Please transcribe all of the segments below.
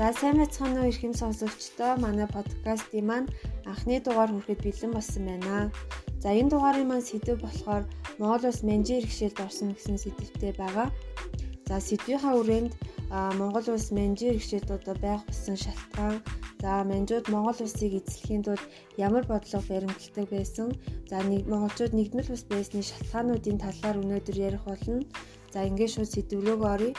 За сайн байцгаана уу эрхэм сонсогчдоо манай подкастын маань анхны дугаар хүрэхэд бэлэн болсон байна. За энэ дугаарын маань сэдв болохоор Монгол улс менжийн иргэшээлд орсон гэсэн сэдвтэй байгаа. За сэдвийнхаа үрээнд Монгол улс менжийн иргэшээлд одоо байх болсон шалтгаан, за менжууд Монгол улсыг эзлэхийн тулд ямар бодлого баримталдаг байсан, за нэг монголчууд нэгдмэл ус байсны шалтгаануудын талаар өнөөдөр ярих болно. За ингээд шууд сэдв рүү оръё.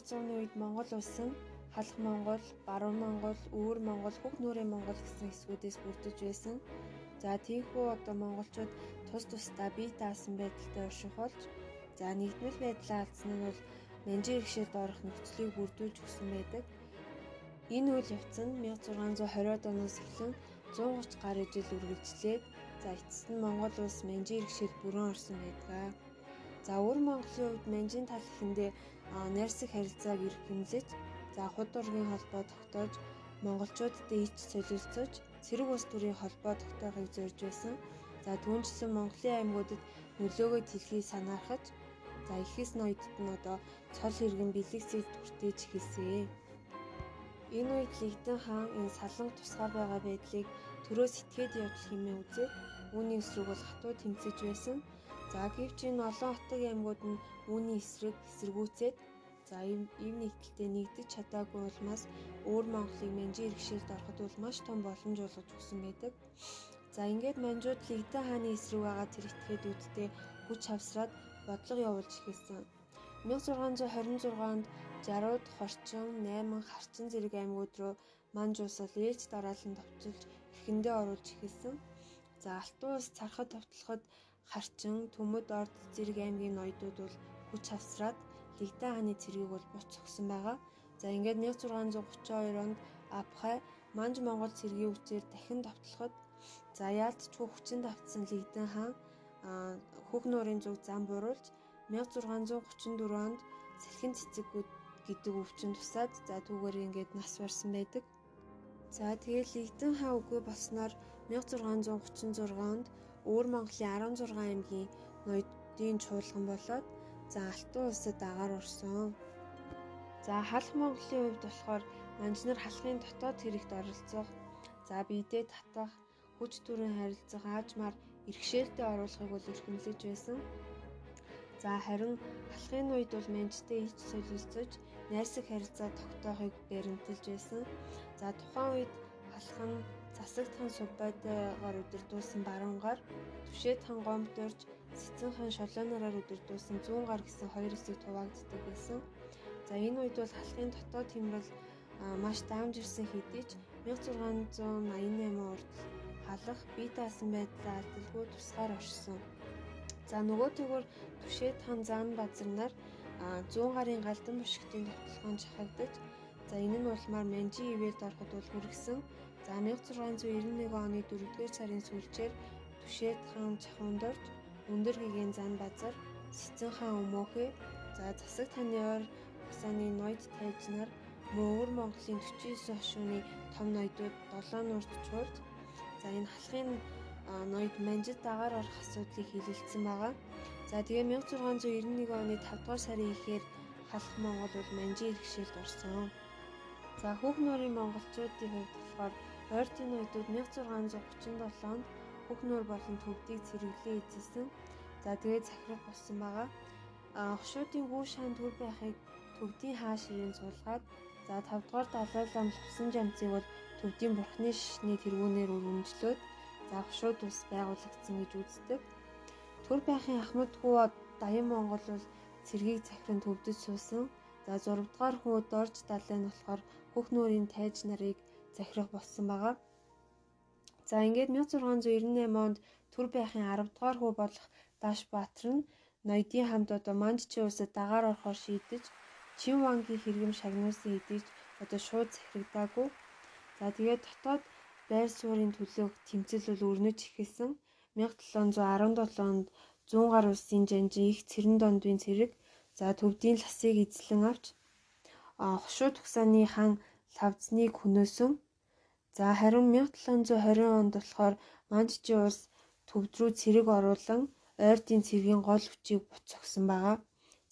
17 дугаар зууны үед Монгол улс нь Халах Монгол, Баруун Монгол, Өвөр Монгол, Хөх нүрийн Монгол гэсэн хэсгүүдээс бүрдэж байсан. За тийхүү одоо монголчууд тус тусдаа бие даасан байдалтай урших болж за нэгдмэл байдлаа алдсан нь бол Манжи иргэшээд орох нөхцөлийг бүрдүүлж өгсөн байдаг. Энэ үйл явц нь 1620-ад оноос эхлэн 130 гаруй жил үргэлжлээд за эцэст нь Монгол улс Манжи иргэшээд бүрэн орсон байдаг. За өвөр Монголын хувьд Манжин тал ихэндээ найрсаг харилцааг эрхэмлэж за худ ургийн холбоо тогтоож монголчуудад ич солилцож цэрэг ус төрийн холбоо тогтоохыг зорж байсан. За түүнчлэн Монголын аймагуудад нөлөөгөө дэлхий санаахаж за ихэс ноёдд нь одоо цол хэрэгэн бэлэгсийг бүртээж эхэлсэн. Энэ үед Лигдэн хаан энэ саланг тусгаар байгаа байдлыг төрөө сэтгээд явж хэмээн үзээд үүний эсрэг бол хатуу тэмцэж байсан. За гэвч энэ олон хотын аймагуд нь үүний эсрэг эсэргүүцээд за ийм нэгдэлтэй нэгдэж чадаагүй улмаас өөр Монголыг Манжи иргэшээлд ороход бол маш том боломж олгож өгсөн байдаг. За ингээд Манжууд Лигдэн хааны эсрэг байгаа зэрэгтгэхэд үүдтэй хүч хавсраад бодлого явуулж эхэлсэн. 1626 онд Жарууд, Хорчин, Найман, Харчин зэрэг аймагуд руу Манж улс ээлж дараалан товчилж эрхэндээ оруулж эхэлсэн. За Алтан улс цархад товтлоход Харчин, Төмөд Орд зэрэг аймгийн ноёдууд бол хүч хавсраад Лигдэн хааны цэргийг бол буц зогсон байгаа. За ингээд 1632 онд Абхай Манж Монгол цэргийн үчээр дахин давтлахад за яалтчгүй хүчин давтсан Лигдэн хаан Хөх нуурын зүг зам буруулж 1634 онд Сэлхэн цэцэгүүд гэдэг өвчин тусаад за түүгээр ингээд нас барсан байдаг. За тэгээд Лигдэн хаан үгүй болсноор 1636 онд Өвөр Монголын 16 аймгийн ноёдын чуулган болоод за Алтан улсад агаар орсон. За халах Монголын хувьд болохоор манжнар халахын дотоод хэрэгт оролцох, за биедээ татах, хүч төрийн харилцах аажмаар иргэшээлтэд оруулахыг бол эрхэмлэж байсан. За харин халахын үед бол менжтэй ич солилцож найрсаг харилцаа тогтоохыг баримталж байсан. За тухайн үед нь засагтхан сувбайтайгаар өдөрдүүлсэн баруунгаар түшээд хан гомд орж цэцэн хан шолоонороор өдөрдүүлсэн зүүн гар гэсэн хоёр хэсэг хуваагддаг байсан. За энэ үед бол халахын дотоод хэмрэл маш даамж ирсэн хэдий ч 1688 урд халах бие даасан байдлаа алдалгүй тусгаар оршсон. За нөгөө тэгвэр түшээд хан зан базар нар 100 гарын галдан бушигтын тогтолгоон шахагдаж за энэ нь улмаар Манжи ивэлд ороход бол хүргэсэн. За 1691 оны 4-р сарын сүүлчээр Түшээд хаан Чахундорж өндөр гэгээн зан базар Цэцэн хаан өмөөхөө за засаг таниор усааны ноёд тайж нар мөн Монголын 49 хошууны том ноёдууд 7 нуурт чуулж за энэ халахын ноёд манжид дагаар орох асуудлыг хилэлцсэн байгаа. За тэгээ 1691 оны 5 дугаар сарын ихээр халах Монгол бол манжи иргэшээлд орсон. За хүүх нуурын монголчуудын хувьд болохоор Ойртын ноёдууд 1637 онд Хөхнөр болон төвдийг цэрэглээ эзэлсэн. За тэгээд захирах болсон байгаа. А хошуудын гүү шаан төр байхыг төвдийн хаа ширийн суулгаад за 5 дугаар далай лам лувсан жамцыг бол төвдийн бурхны шишний тэргүүнээр өргөмжлөөд за хошууд ус байгуулагдсан гэж үздэг. Төр байхын ахмад хүү Даян Монгол бол цэргийг захиран төвдөж суусан. За 6 дугаар хүү дорж далай нь болохоор Хөхнөрийн тайж нарыг захирах болсон байгаа. За ингээд 1698 онд төр байхын 10 дугаар хүү болох Даш Баатар нь ноёдын хамт одоо Манжчин улсад дагаар орохоор шийдэж Чин вангийн хэрэгм шагнуулсан хэдий ч одоо шууд захирагдаагүй. За тэгээд дотоод байр суурийн төлөөх тэмцэл бол өрнөж эхэлсэн. 1717 онд 100 гаруй улсын жанжин их цэрэн дондын цэрэг за төвдийн ласыг эзлэн авч хошуу төгсааны хан лавзныг хөнөөсөн За харин 1720 онд болохоор Манжчийн улс төвд рүү цэрэг оруулан ойрдын цэргийн гол хүчийг буцагсан байгаа.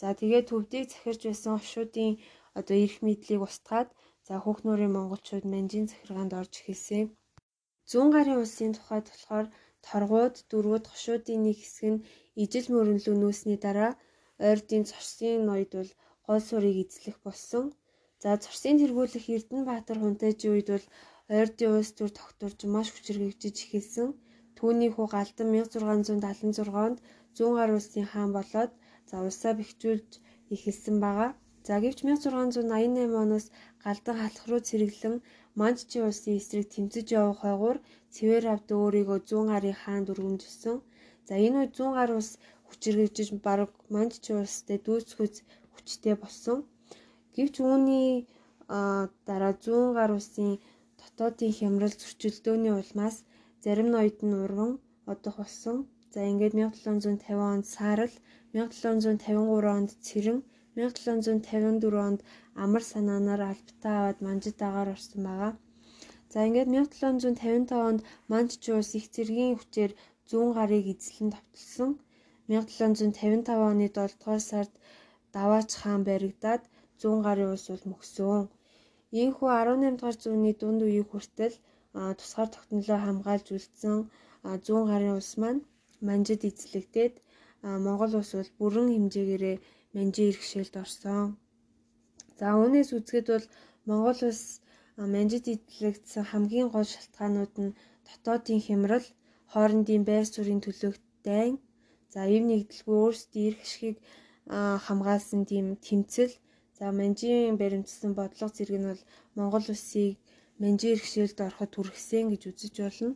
За тэгээд төвдийг захирж байсан овшуудын одоо эрх мэдлийг устгаад за хүүхнүүрийн монголчууд манжийн захиргаанд орж эхэлсэн. Зүүн гарын улсын тухайд болохоор торгууд, дөрвүүд, хошуудын нэг хэсэг нь ижил мөрөнлөө нөөсний дараа ойрдын цорсын ноёд бол гол сурыг эзлэх болсон. За цорсын тэргүүлэх Эрдэнэбаатар хунтайжийн үед бол ойрдын улс төр тогтворж маш хүчирхэгжиж эхэлсэн. Түүний хүү Галдан 1676 онд зүүн гар улсын хаан болоод за улсаа бэхжүүлж эхэлсэн байгаа. За гэвч 1688 оноос Галдан халах руу цэрэглэн Манчжи улсын эсрэг тэмцэж явах хойгуур Цэвэр авд өөрийгөө зүүн гарын хаанд өргөмжилсөн. За энэ үед зүүн гар улс хүчирхэгжиж бараг Манчжи улстай дүүцхүйц хүчтэй болсон. Гэвч үүний дараа зүүн гар улсын дотоодын хямрал зөрчилдөөний улмаас зарим ноёд нь урван одох болсон. За ингээд 1750 онд саарл, 1753 онд цэрэн, 1754 онд амар санаанаар албатаа аваад манжид агаар орсон байгаа. За ингээд 1755 онд Манчжи улс их зэргийн хүчээр зүүн гарыг эзлэн товтлсон. 1755 оны 7 дугаар сард Даваач хаан баригдаад зүүн гарын улс бол мөксөн. Ийхүү 18 дугаар зууны дунд үеийг хүртэл тусгаар тогтнолоо хамгаалж үлдсэн зүүн гарын улс маань манжид эзлэгдээд Монгол улс бол бүрэн хэмжээгээрээ манжийн иргэшээлд орсон. За үүнээс үзэхэд бол Монгол улс манжид эзлэгдсэн хамгийн гол шалтгаанууд нь дотоодын хямрал, хоорондын байр суурийн төлөөх дайн, за ив нэгдэлгүй өөрсдийн эрх ашигыг хамгаалсан тийм тэмцэл, за манжийн баримтсан бодлого зэрэг нь бол Монгол улсыг манжийн иргэшээлд ороход хүргэсэн гэж үзэж болно.